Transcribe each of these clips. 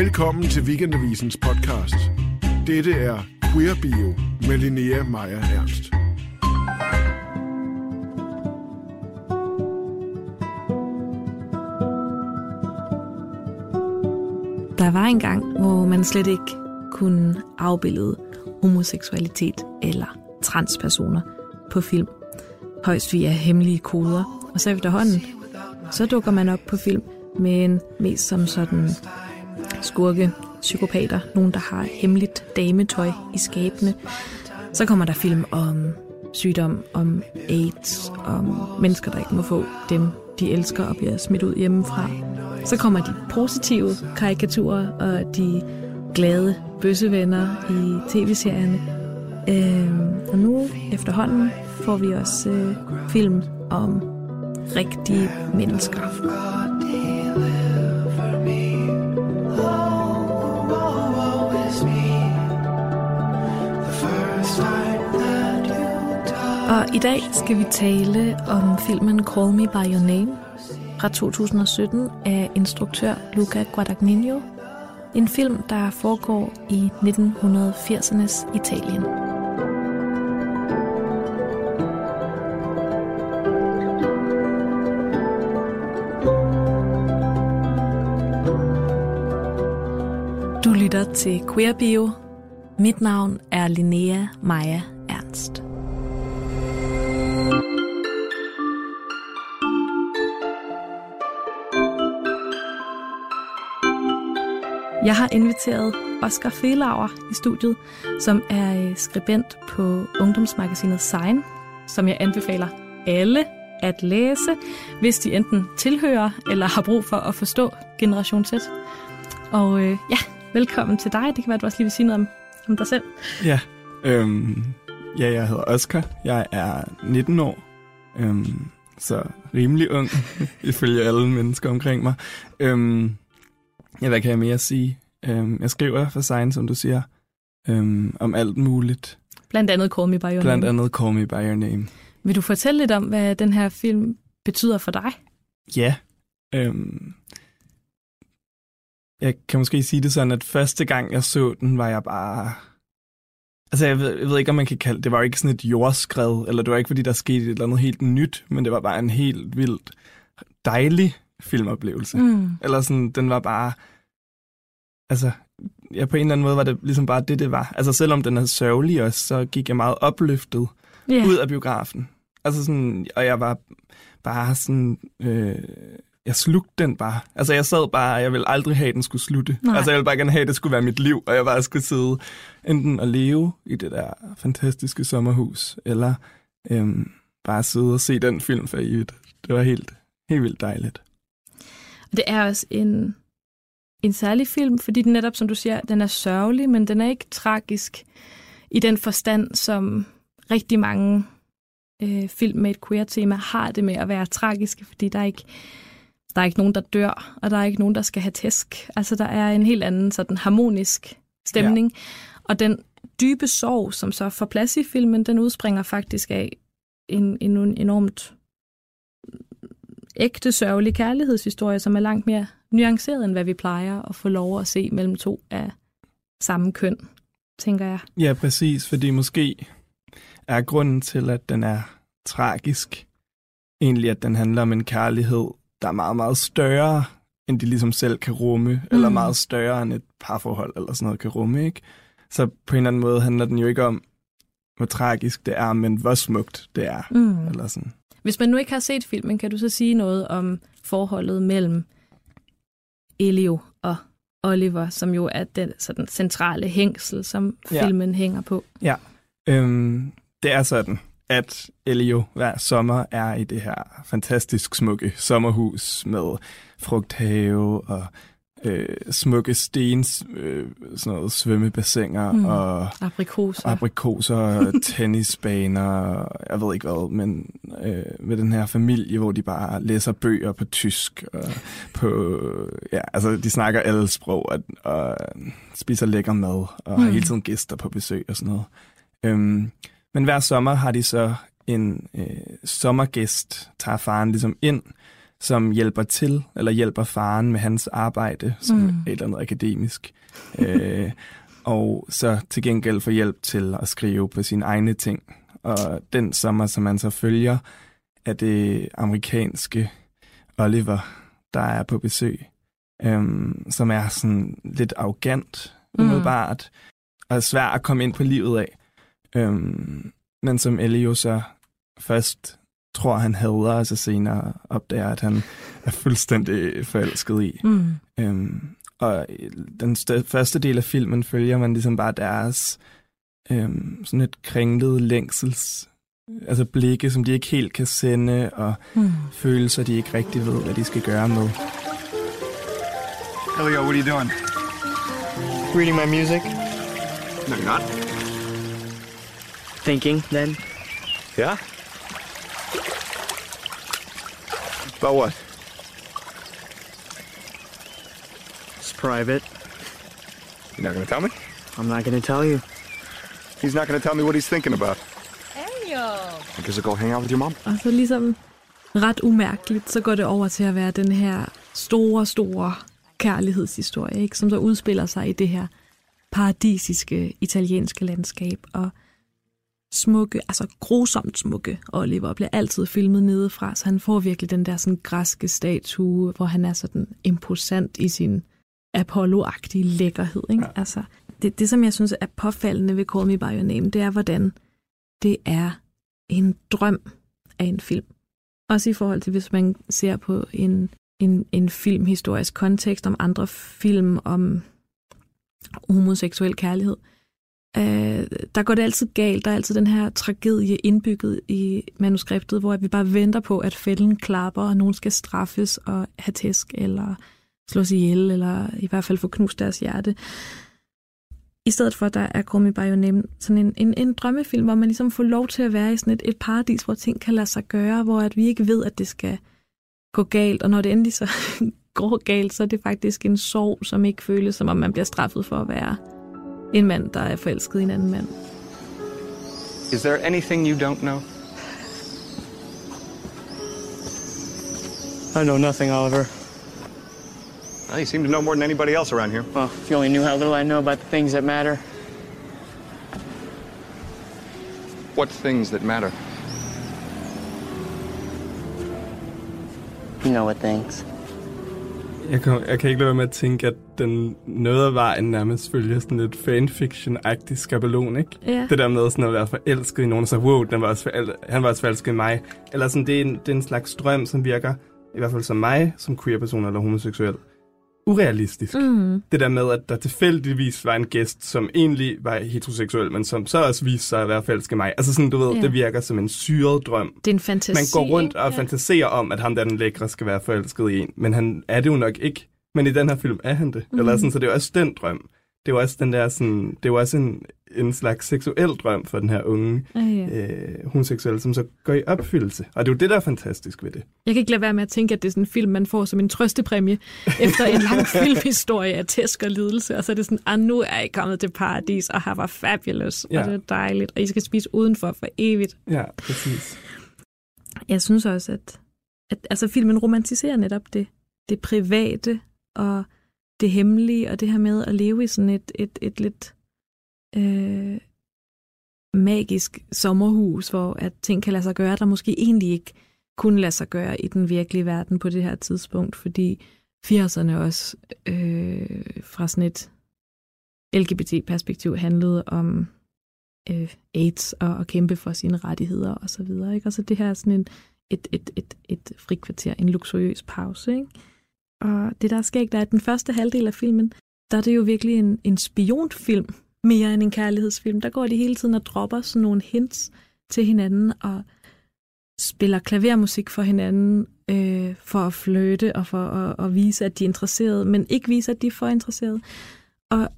Velkommen til Weekendavisens podcast. Dette er Queer Bio med Linnea Meyer Ernst. Der var en gang, hvor man slet ikke kunne afbillede homoseksualitet eller transpersoner på film. Højst via hemmelige koder. Og så efterhånden, så dukker man op på film men mest som sådan skurke, psykopater, nogen der har hemmeligt dametøj i skabene. Så kommer der film om sygdom, om AIDS, om mennesker, der ikke må få dem, de elsker og bliver smidt ud hjemmefra. Så kommer de positive karikaturer og de glade bøssevenner i tv-serierne. Øh, og nu efterhånden får vi også øh, film om rigtige mennesker. Og i dag skal vi tale om filmen Call Me By Your Name fra 2017 af instruktør Luca Guadagnino. En film, der foregår i 1980'ernes Italien. Du lytter til Queer Bio. Mit navn er Linnea Maja Jeg har inviteret Oscar Felauer i studiet, som er øh, skribent på ungdomsmagasinet Sign, som jeg anbefaler alle at læse, hvis de enten tilhører eller har brug for at forstå Generation Z. Og øh, ja, velkommen til dig. Det kan være, at du også lige vil sige noget om, om dig selv. Ja, øhm, ja, jeg hedder Oscar. Jeg er 19 år, øhm, så rimelig ung, ifølge alle mennesker omkring mig. Øhm, ja, hvad kan jeg mere sige? Øhm, jeg skriver for Sign, som du siger, øhm, om alt muligt. Blandt andet Call Me By Your Blandt Name. andet Call Me By Your Name. Vil du fortælle lidt om, hvad den her film betyder for dig? Ja. Øhm, jeg kan måske sige det sådan, at første gang jeg så den, var jeg bare... Altså, jeg ved, jeg ved ikke, om man kan kalde det. Det var jo ikke sådan et jordskred, eller det var ikke, fordi der skete et eller andet helt nyt, men det var bare en helt vildt dejlig filmoplevelse. Mm. Eller sådan, den var bare... Altså, ja, på en eller anden måde var det ligesom bare det, det var. Altså, selvom den er sørgelig også, så gik jeg meget opløftet Yeah. ud af biografen. Altså sådan, og jeg var bare sådan, øh, jeg slugte den bare. Altså jeg sad bare, jeg ville aldrig have, at den skulle slutte. Nej. Altså jeg ville bare gerne have, at det skulle være mit liv, og jeg bare skulle sidde enten og leve i det der fantastiske sommerhus, eller øhm, bare sidde og se den film for evigt. Det var helt, helt vildt dejligt. Det er også en, en særlig film, fordi den netop, som du siger, den er sørgelig, men den er ikke tragisk i den forstand, som rigtig mange øh, film med et queer-tema har det med at være tragiske, fordi der er ikke der er ikke nogen, der dør, og der er ikke nogen, der skal have tæsk. Altså, der er en helt anden sådan harmonisk stemning. Ja. Og den dybe sorg, som så får plads i filmen, den udspringer faktisk af en, en enormt ægte sørgelig kærlighedshistorie, som er langt mere nuanceret, end hvad vi plejer at få lov at se mellem to af samme køn, tænker jeg. Ja, præcis, fordi måske er grunden til, at den er tragisk, egentlig at den handler om en kærlighed, der er meget, meget større, end de ligesom selv kan rumme, mm. eller meget større end et parforhold eller sådan noget kan rumme, ikke? Så på en eller anden måde handler den jo ikke om, hvor tragisk det er, men hvor smukt det er, Mm. eller sådan. Hvis man nu ikke har set filmen, kan du så sige noget om forholdet mellem Elio og Oliver, som jo er den sådan centrale hængsel, som Ja. filmen hænger på. Ja, øhm, det er sådan, at Elio hver sommer er i det her fantastisk smukke sommerhus med frugthave og øh, smukke stens, øh, sådan noget svømmebassiner Mm. og Aprikoser. aprikoser, tennisbaner, jeg ved ikke hvad, men øh, med den her familie, hvor de bare læser bøger på tysk, og på, ja, altså de snakker alle sprog, og, og spiser lækker mad, og mm. har hele tiden gæster på besøg og sådan noget. Øhm, men hver sommer har de så en øh, sommergæst, tager faren ligesom ind, som hjælper til, eller hjælper faren med hans arbejde, som mm. et eller andet akademisk. øh, og så til gengæld får hjælp til at skrive på sine egne ting. Og den sommer, som man så følger, er det amerikanske Oliver, der er på besøg, øhm, som er sådan lidt arrogant, mm. umiddelbart, og er svær at komme ind på livet af. Øhm, men som Ellie jo så først tror, han hader, og så senere opdager, at han er fuldstændig forelsket i. Mm. Øhm, og den første del af filmen følger man ligesom bare deres øhm, sådan et kringlet længsels altså blikke, som de ikke helt kan sende, og mm. følelser, de ikke rigtig ved, hvad de skal gøre med. Elio, what are you doing? Reading my music. No, you're not. Thinking, then. Yeah? About what? It's private. You're not gonna tell me? I'm not gonna tell you. He's not gonna tell me what he's thinking about. I guess I'll go hang out with your mom. Og så ligesom ret umærkeligt, så går det over til at være den her store, store kærlighedshistorie, ikke? som så udspiller sig i det her paradisiske italienske landskab. Og smukke, altså grusomt smukke Oliver bliver altid filmet nedefra, så han får virkelig den der sådan græske statue, hvor han er sådan imposant i sin Apollo-agtige lækkerhed. Ikke? Ja. Altså, det, det, som jeg synes er påfaldende ved Call Me By Your Name, det er, hvordan det er en drøm af en film. Også i forhold til, hvis man ser på en, en, en filmhistorisk kontekst om andre film om homoseksuel kærlighed. Øh, der går det altid galt. Der er altid den her tragedie indbygget i manuskriptet, hvor vi bare venter på, at fælden klapper, og nogen skal straffes og have tæsk, eller slås ihjel, eller i hvert fald få knust deres hjerte. I stedet for, der er Call Me By Your Name sådan en, en, en drømmefilm, hvor man ligesom får lov til at være i sådan et, et paradis, hvor ting kan lade sig gøre, hvor at vi ikke ved, at det skal gå galt, og når det endelig så går galt, så er det faktisk en sorg, som ikke føles, som om man bliver straffet for at være en mand, der er forelsket i en anden mand. Is there anything you don't know? I know nothing, Oliver. Well, you seem to know more than anybody else around here. Well, if you only knew how little I know about the things that matter. What things that matter? You know what things. Jeg kan, jeg kan ikke lade være med at tænke, at den noget af vejen nærmest følger sådan lidt fanfiction-agtig skabelon, ikke? Ja. Det der med sådan at være forelsket i nogen, og så wow, den var også forel- han var også forelsket i mig. Eller sådan, det er, en, det er en slags drøm, som virker, i hvert fald som mig, som queer-person eller homoseksuel, urealistisk. Mm. Det der med, at der tilfældigvis var en gæst, som egentlig var heteroseksuel, men som så også viste sig at være forelsket mig. Altså sådan, du ved, yeah. det virker som en syret drøm. Det er en fantasi. Man går rundt og ja. fantaserer om, at ham der den lækre skal være forelsket i en, men han er det jo nok ikke. Men i den her film er han det. Mm. Eller sådan, så det er også den drøm. Det er også den der sådan, det er også en, en slags seksuel drøm for den her unge Ja, ja. øh, homoseksuelle, som så går i opfyldelse. Og det er jo det, der er fantastisk ved det. Jeg kan ikke lade være med at tænke, at det er sådan en film, man får som en trøstepræmie efter en lang filmhistorie af tæsk og lidelse. Og så er det sådan, ah, nu er I kommet til paradis, og her var fabulous, ja. og det er dejligt, og I skal spise udenfor for evigt. Ja, præcis. Jeg synes også, at, at altså, filmen romantiserer netop det, det private og det hemmelige, og det her med at leve i sådan et, et, et lidt øh, magisk sommerhus, hvor at ting kan lade sig gøre, der måske egentlig ikke kunne lade sig gøre i den virkelige verden på det her tidspunkt, fordi 80'erne også øh, fra sådan et LGBT-perspektiv handlede om øh, AIDS og at kæmpe for sine rettigheder og så videre. Ikke? Og så det her er sådan en, et, et, et, et frikvarter, en luksuriøs pause. Ikke? Og det, der er skægt, er, at den første halvdel af filmen, der er det jo virkelig en, en spionfilm, mere end en kærlighedsfilm. Der går de hele tiden og dropper sådan nogle hints til hinanden, og spiller klavermusik for hinanden, øh, for at flytte og for at, at vise, at de er interesserede, men ikke vise, at de er for interesserede. Og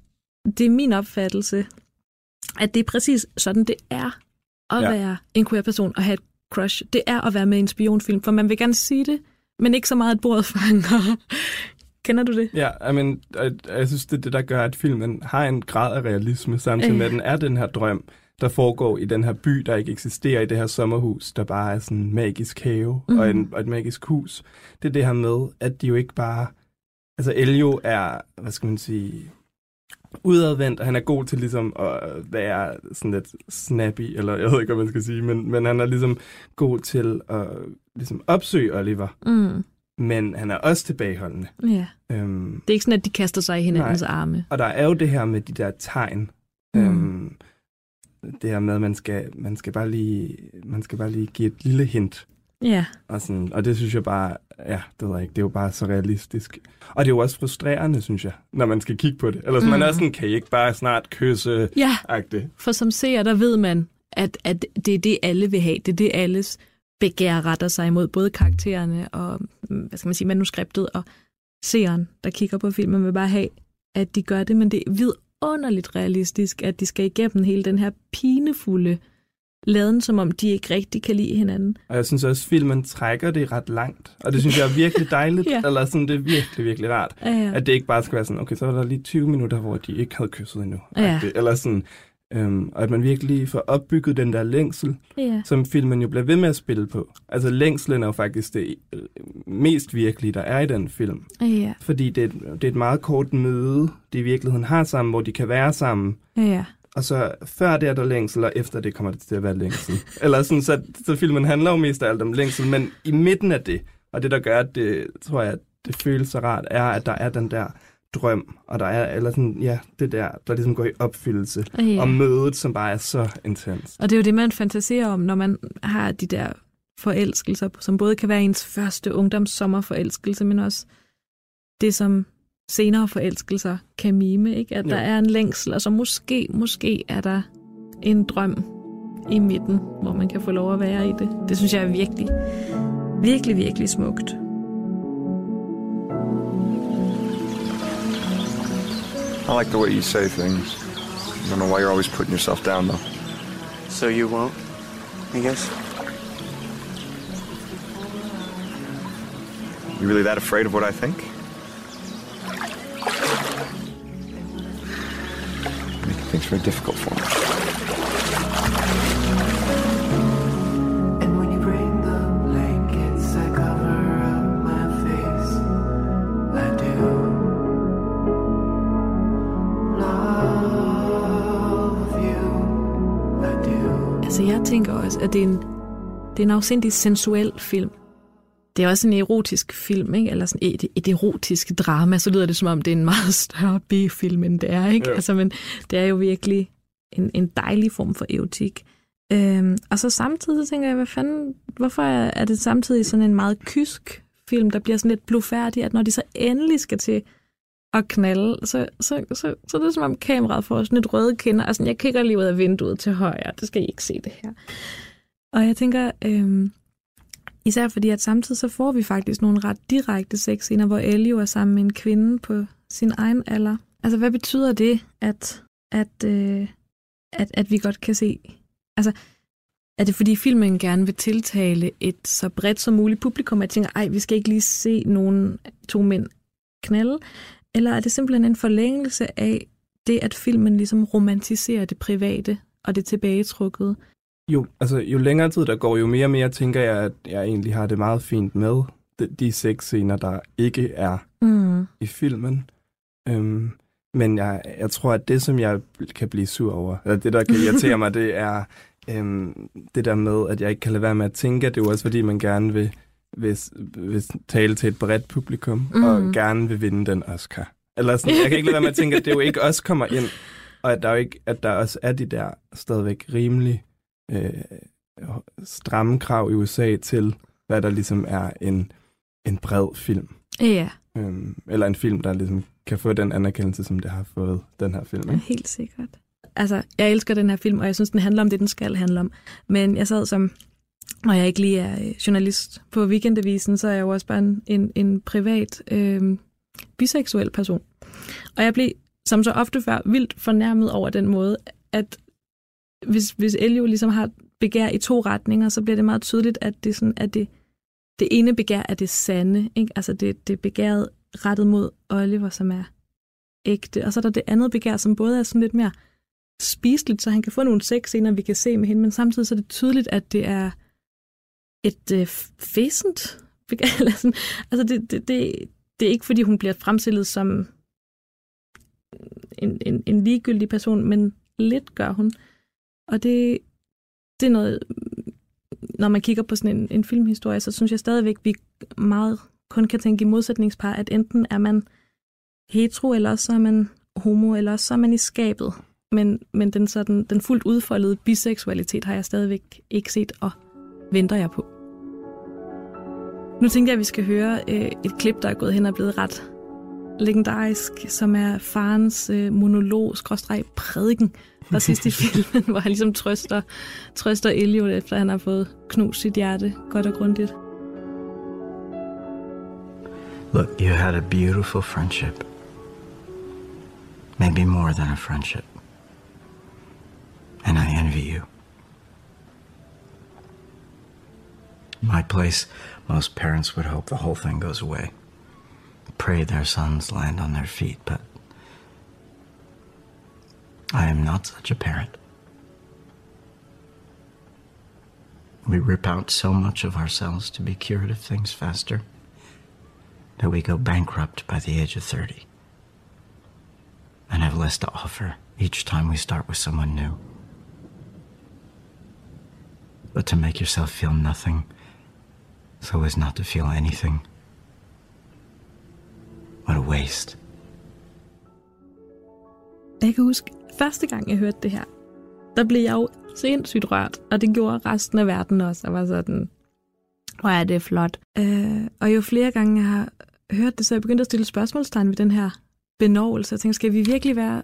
det er min opfattelse, at det er præcis sådan, det er at ja. være en queer person og have et crush. Det er at være med i en spionfilm, for man vil gerne sige det, men ikke så meget, at bordet fanger. Kender du det? Ja, I mean, jeg, jeg synes, det er det, der gør, at filmen har en grad af realisme, samtidig med, at den er den her drøm. der foregår i den her by, der ikke eksisterer i det her sommerhus, der bare er sådan en magisk have mm. og, en, og et magisk hus. Det er det her med, at de jo ikke bare... Altså Elio er, hvad skal man sige, udadvendt, og han er god til ligesom at være sådan lidt snappy, eller jeg ved ikke, hvad man skal sige, men, men han er ligesom god til at ligesom opsøge Oliver. Mm. Men han er også tilbageholdende. Ja. Øhm, Det er ikke sådan, at de kaster sig i hinandens Nej. arme. og der er jo det her med de der tegn. Mm. Øhm, det her med, at man skal, man skal bare lige, man skal bare lige give et lille hint. Ja. Og, sådan, og det synes jeg bare, ja, det ved jeg ikke, det er jo bare så realistisk. Og det er jo også frustrerende, synes jeg, når man skal kigge på det. Eller mm. man er sådan, kan I ikke bare snart kysse Ja, agtigt for som seer, der ved man, at, at det er det, alle vil have. Det er det, alles begær retter sig imod. Både karaktererne og, mm, hvad skal man sige, manuskriptet og seeren, der kigger på filmen, vil bare have, at de gør det. Men det er vidunderligt realistisk, at de skal igennem hele den her pinefulde laden, som om de ikke rigtig kan lide hinanden. Og jeg synes også, at filmen trækker det ret langt. Og det synes jeg er virkelig dejligt. Ja. Eller sådan, det er virkelig, virkelig rart. Ja, ja. At det ikke bare skal være sådan, okay, så var der lige 20 minutter, hvor de ikke havde kysset endnu. Ja. Eller sådan, øhm, og at man virkelig får opbygget den der længsel, ja. som filmen jo bliver ved med at spille på. Altså længslen er jo faktisk det øh, mest virkelige, der er i den film. Ja, Fordi det er, et, det er et meget kort møde, de i virkeligheden har sammen, hvor de kan være sammen. ja. Og så før det er der længsel, og efter det kommer det til at være længsel. Eller sådan, så, så filmen handler jo mest af alt om længsel, men i midten af det, og det der gør, at det, tror jeg, det føles så rart, er, at der er den der drøm, og der er, eller sådan, ja, det der, der ligesom går i opfyldelse. Ja. Og mødet, som bare er så intens. Og det er jo det, man fantaserer om, når man har de der forelskelser, som både kan være ens første ungdomssommerforelskelse, men også det, som senere forelskelser kan mime, ikke? At Jo. der er en længsel, og så måske, måske er der en drøm i midten, hvor man kan få lov at være i det. Det synes jeg er virkelig, virkelig, virkelig smukt. I like the way you say things. I don't know why you're always putting yourself down, though. So you won't, I guess? You really that afraid of what I think? Things very difficult for me. And when you bring the blankets that cover up my face, I do love you. I do. Altså, jeg tænker også, at det er en, det er en afsindig sensuel film. Det er også en erotisk film, ikke? Eller sådan et, et erotisk drama, så lyder det som om, det er en meget større B-film, end det er, ikke? Jo. Altså, men det er jo virkelig en, en dejlig form for erotik. Øhm, og så samtidig tænker jeg, hvad fanden, hvorfor er det samtidig sådan en meget kysk film, der bliver sådan lidt blufærdig, at når de så endelig skal til at knalde, så, så, så, så er det som om kameraet får sådan et røde kinder, altså jeg kigger lige ud af vinduet til højre, det skal I ikke se det her. Og jeg tænker, øhm, især fordi at samtidig så får vi faktisk nogle ret direkte sexscener, hvor Elio er sammen med en kvinde på sin egen alder. Altså hvad betyder det, at, at, øh, at, at vi godt kan se, altså er det fordi filmen gerne vil tiltale et så bredt som muligt publikum, at tænker, ej, vi skal ikke lige se nogen to mænd knalde? Eller er det simpelthen en forlængelse af det, at filmen ligesom romantiserer det private og det tilbagetrukkede? Jo, altså, jo længere tid der går, jo mere og mere tænker jeg, at jeg egentlig har det meget fint med de, de seks scener, der ikke er Mm. i filmen. Øhm, men jeg, jeg tror, at det, som jeg kan blive sur over, eller det, der kan irritere mig, det er øhm, det der med, at jeg ikke kan lade være med at tænke, at det er jo også, fordi man gerne vil, vil, vil tale til et bredt publikum, mm. og gerne vil vinde den Oscar. Eller sådan, jeg kan ikke lade være med at tænke, at det jo ikke også kommer ind, og at der, jo ikke, at der også er de der stadigvæk rimelig øh, stramme krav i USA til, hvad der ligesom er en, en bred film. Ja, Øhm, eller en film, der ligesom kan få den anerkendelse, som det har fået den her film. Ikke? helt sikkert. Altså, jeg elsker den her film, og jeg synes, den handler om det, den skal handle om. Men jeg sad som, når jeg ikke lige er øh, journalist på Weekendavisen, så er jeg jo også bare en, en, en privat øh, biseksuel person. Og jeg blev, som så ofte før, vildt fornærmet over den måde, at hvis, hvis Elio ligesom har begær i to retninger, så bliver det meget tydeligt, at det, sådan, at det, det ene begær er det sande. Ikke? Altså det, det begæret rettet mod Oliver, som er ægte. Og så er der det andet begær, som både er sådan lidt mere spiseligt, så han kan få nogle sexscener, vi kan se med hende, men samtidig så er det tydeligt, at det er et øh, fæsent. Eller sådan. Altså, det, det, det, det er ikke, fordi hun bliver fremstillet som en, en, en ligegyldig person, men lidt gør hun. Og det, det er noget, når man kigger på sådan en, en filmhistorie, så synes jeg stadigvæk, vi meget kun kan tænke i modsætningspar, at enten er man hetero, eller også så er man homo, eller også så er man i skabet. Men, men den, sådan, den fuldt udfoldede biseksualitet har jeg stadigvæk ikke set, og venter jeg på. Nu tænker jeg, at vi skal høre øh, et klip, der er gået hen og blevet ret legendarisk, som er farens øh, monolog, skråstreg prædiken sidst i filmen, hvor han ligesom trøster, trøster Elliot, efter han har fået knust sit hjerte godt og grundigt. Look, you had a beautiful friendship. Maybe more than a friendship. And I envy you. My place, most parents would hope the whole thing goes away. Pray their sons land on their feet, but I am not such a parent. We rip out so much of ourselves to be cured of things faster that we go bankrupt by the age of 30 and have less to offer each time we start with someone new. But to make yourself feel nothing so as not to feel anything. What a waste. Jeg kan huske, første gang jeg hørte det her, der blev jeg jo sindssygt rørt, og det gjorde resten af verden også. Jeg var sådan, hvor er det flot. Øh, og jo flere gange jeg har hørt det, så jeg begyndt at stille spørgsmålstegn ved den her benovelse. Jeg tænkte, skal vi virkelig være,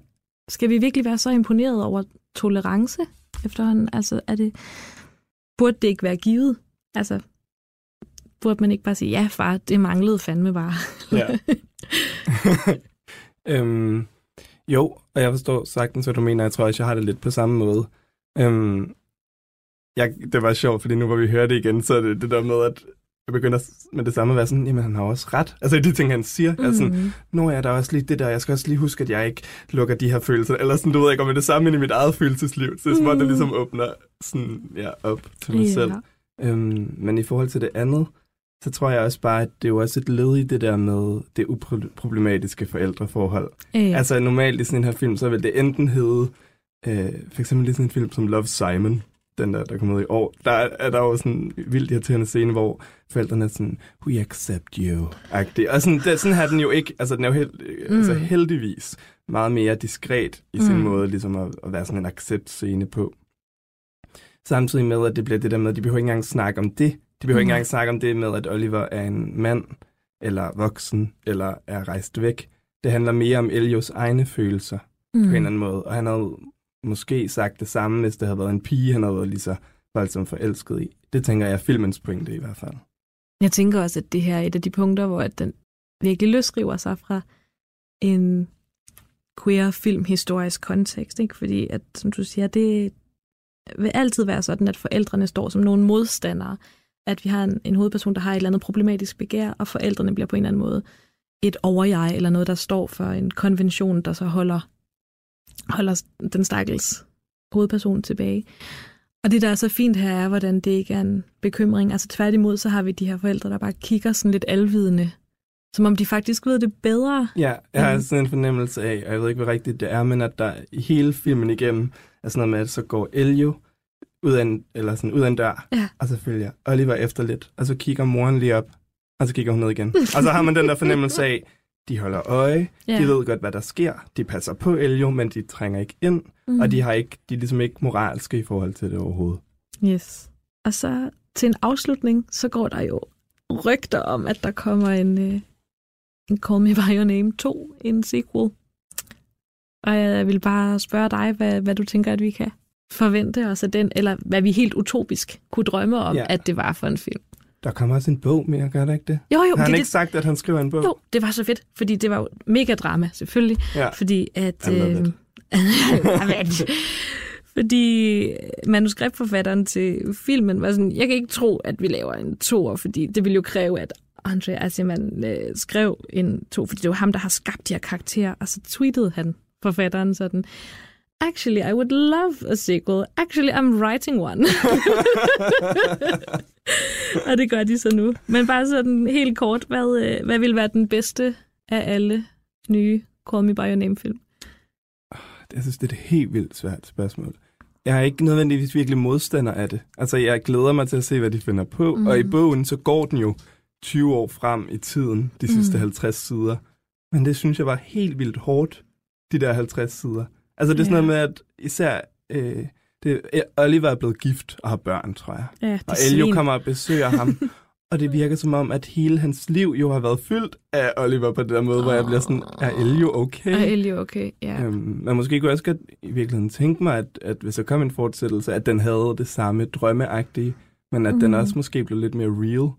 skal vi virkelig være så imponeret over tolerance efterhånden? Altså, er det, burde det ikke være givet? Altså, burde man ikke bare sige, ja far, det manglede fandme bare. Ja. øhm, jo, og jeg forstår sagtens, hvad du mener. Jeg tror også, jeg har det lidt på samme måde. Øhm, jeg, det var sjovt, fordi nu hvor vi hører det igen, så er det det der med, at jeg begynder med det samme at være sådan, jamen han har også ret. Altså i de ting, han siger. Mm. Altså, sådan, nu er der også lige det der, jeg skal også lige huske, at jeg ikke lukker de her følelser. Eller sådan, du ved ikke, om det er det samme ind i mit eget følelsesliv. Så det er som om, det ligesom åbner sådan, ja, op til mig Ja. selv. Øhm, men i forhold til det andet, så tror jeg også bare, at det er jo også et led i det der med det uproblematiske forældreforhold. Øh, Altså normalt i sådan en her film, så vil det enten hedde, øh, for eksempel i sådan en film som Love Simon, den der, der kom ud i år, der er, er der jo sådan en vildt irriterende scene, hvor forældrene er sådan, we accept you, -agtig. Og sådan, det, sådan har den jo ikke, altså den er jo held, mm. altså heldigvis meget mere diskret i sin mm. måde ligesom at, at være sådan en accept-scene på. Samtidig med, at det bliver det der med, at de behøver ikke engang snakke om det. De behøver ikke Nej. engang snakke om det med, at Oliver er en mand, eller voksen, eller er rejst væk. Det handler mere om Elios egne følelser mm. på en eller anden måde. Og han havde måske sagt det samme, hvis det havde været en pige, han havde været lige så voldsomt forelsket i. Det tænker jeg er filmens pointe i hvert fald. Jeg tænker også, at det her er et af de punkter, hvor den virkelig løsriver sig fra en queer filmhistorisk kontekst. Ikke? Fordi, at, som du siger, det vil altid være sådan, at forældrene står som nogle modstandere. At vi har en, en hovedperson, der har et eller andet problematisk begær, og forældrene bliver på en eller anden måde et overjeg, eller noget, der står for en konvention, der så holder, holder den stakkels hovedperson tilbage. Og det, der er så fint her, er, hvordan det ikke er en bekymring. Altså tværtimod, så har vi de her forældre, der bare kigger sådan lidt alvidende, som om de faktisk ved det bedre. Ja, jeg har sådan en fornemmelse af, og jeg ved ikke, hvor rigtigt det er, men at der hele filmen igennem er sådan noget med, at så går Elio ud af en, eller sådan ud af en dør, Ja. og så følger Oliver efter lidt, og så kigger moren lige op, og så kigger hun ned igen. og så har man den der fornemmelse af, de holder øje, Ja. de ved godt, hvad der sker, de passer på Elio, men de trænger ikke ind, mm. og de har ikke, de er ligesom ikke moralske i forhold til det overhovedet. Yes. Og så til en afslutning, så går der jo rygter om, at der kommer en, øh, en Call Me By Your Name 2, en sequel. Og jeg vil bare spørge dig, hvad, hvad du tænker, at vi kan forvente os af den, eller hvad vi helt utopisk kunne drømme om, Ja. at det var for en film. Der kommer også en bog mere, gør der ikke det? Jo, jo, Har han det, ikke det, sagt, at han skriver en bog? jo, det var så fedt, fordi det var jo mega drama, selvfølgelig. Ja. Fordi at... Jamen, fordi manuskriptforfatteren til filmen var sådan, jeg kan ikke tro, at vi laver en toer, fordi det ville jo kræve, at Andre Asiman øh, skrev en to, fordi det var ham, der har skabt de her karakterer, og så tweetede han forfatteren sådan, Actually, I would love a sequel. Actually, I'm writing one. og det gør de så nu. Men bare sådan helt kort, hvad, øh, hvad vil være den bedste af alle nye Call Me By Your Name-film? Jeg synes, det er et helt vildt svært spørgsmål. Jeg er ikke nødvendigvis virkelig modstander af det. Altså, jeg glæder mig til at se, hvad de finder på. Mm. Og i bogen, så går den jo 20 år frem i tiden, de sidste mm. 50 sider. Men det synes jeg var helt vildt hårdt, de der 50 sider. Altså, det er sådan Ja. noget med, at især... Øh, det, Oliver er blevet gift og har børn, tror jeg. Ja, Og Elio svin. kommer og besøger ham. Og det virker som om, at hele hans liv jo har været fyldt af Oliver på den der måde, hvor jeg bliver sådan, er Elio okay? Og Elio, okay. Ja. Øhm, men måske kunne jeg også godt i virkeligheden tænke mig, at, at hvis der kom en fortsættelse, at den havde det samme drømmeagtige, men at mm. den Mhm. også måske blev lidt mere real.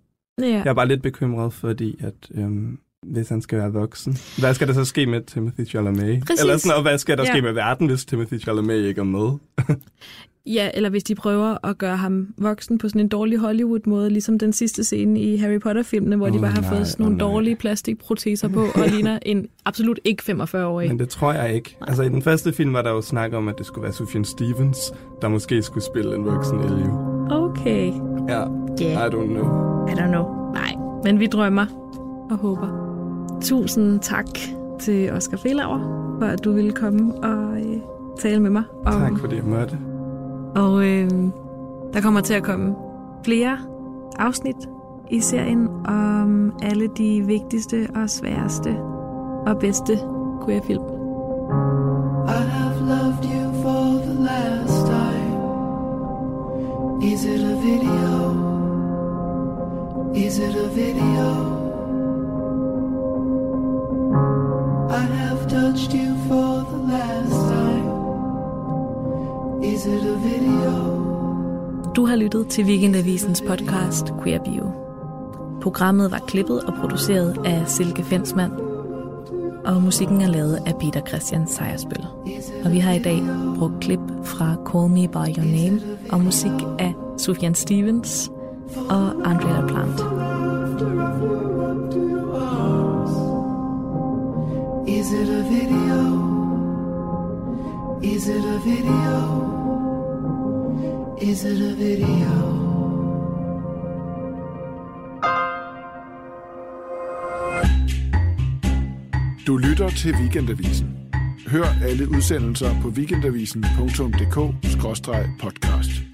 ja. Jeg er bare lidt bekymret, fordi at øhm, hvis han skal være voksen, hvad skal der så ske med Timothy Chalamet? Præcis. Eller sådan, og hvad skal der Ja. ske med verden, hvis Timothy Chalamet ikke er med? Ja, eller hvis de prøver at gøre ham voksen på sådan en dårlig Hollywood-måde, ligesom den sidste scene i Harry Potter-filmene, hvor oh, de bare har nej, fået sådan nogle åh, nej. dårlige plastikproteser på og ligner en absolut ikke 45-årig. Men det tror jeg ikke. Altså i den første film var der jo snak om, at det skulle være Sufjan Stevens, der måske skulle spille en voksen Elio. Okay, Ja, yeah, I don't know. I don't know. Nej, men vi drømmer og håber. Tusind tak til Oscar Felauer, for at du ville komme og øh, tale med mig. Om, Tak fordi jeg måtte. Og øh, der kommer til at komme flere afsnit i serien om alle de vigtigste og sværeste og bedste queerfilm. I have loved you for the last time. Is it a video? Is it a video? Du har lyttet til Weekendavisens podcast Queer Bio. Programmet var klippet og produceret af Silke Fensmann, og musikken er lavet af Peter Christian Sejersbøl. Og vi har i dag brugt klip fra Call Me By Your Name og musik af Sufjan Stevens og Andre Plant. Is it a video? Is it a video? Is it a video? Du lytter til Weekendavisen. Hør alle udsendelser på weekendavisen.dk-podcast.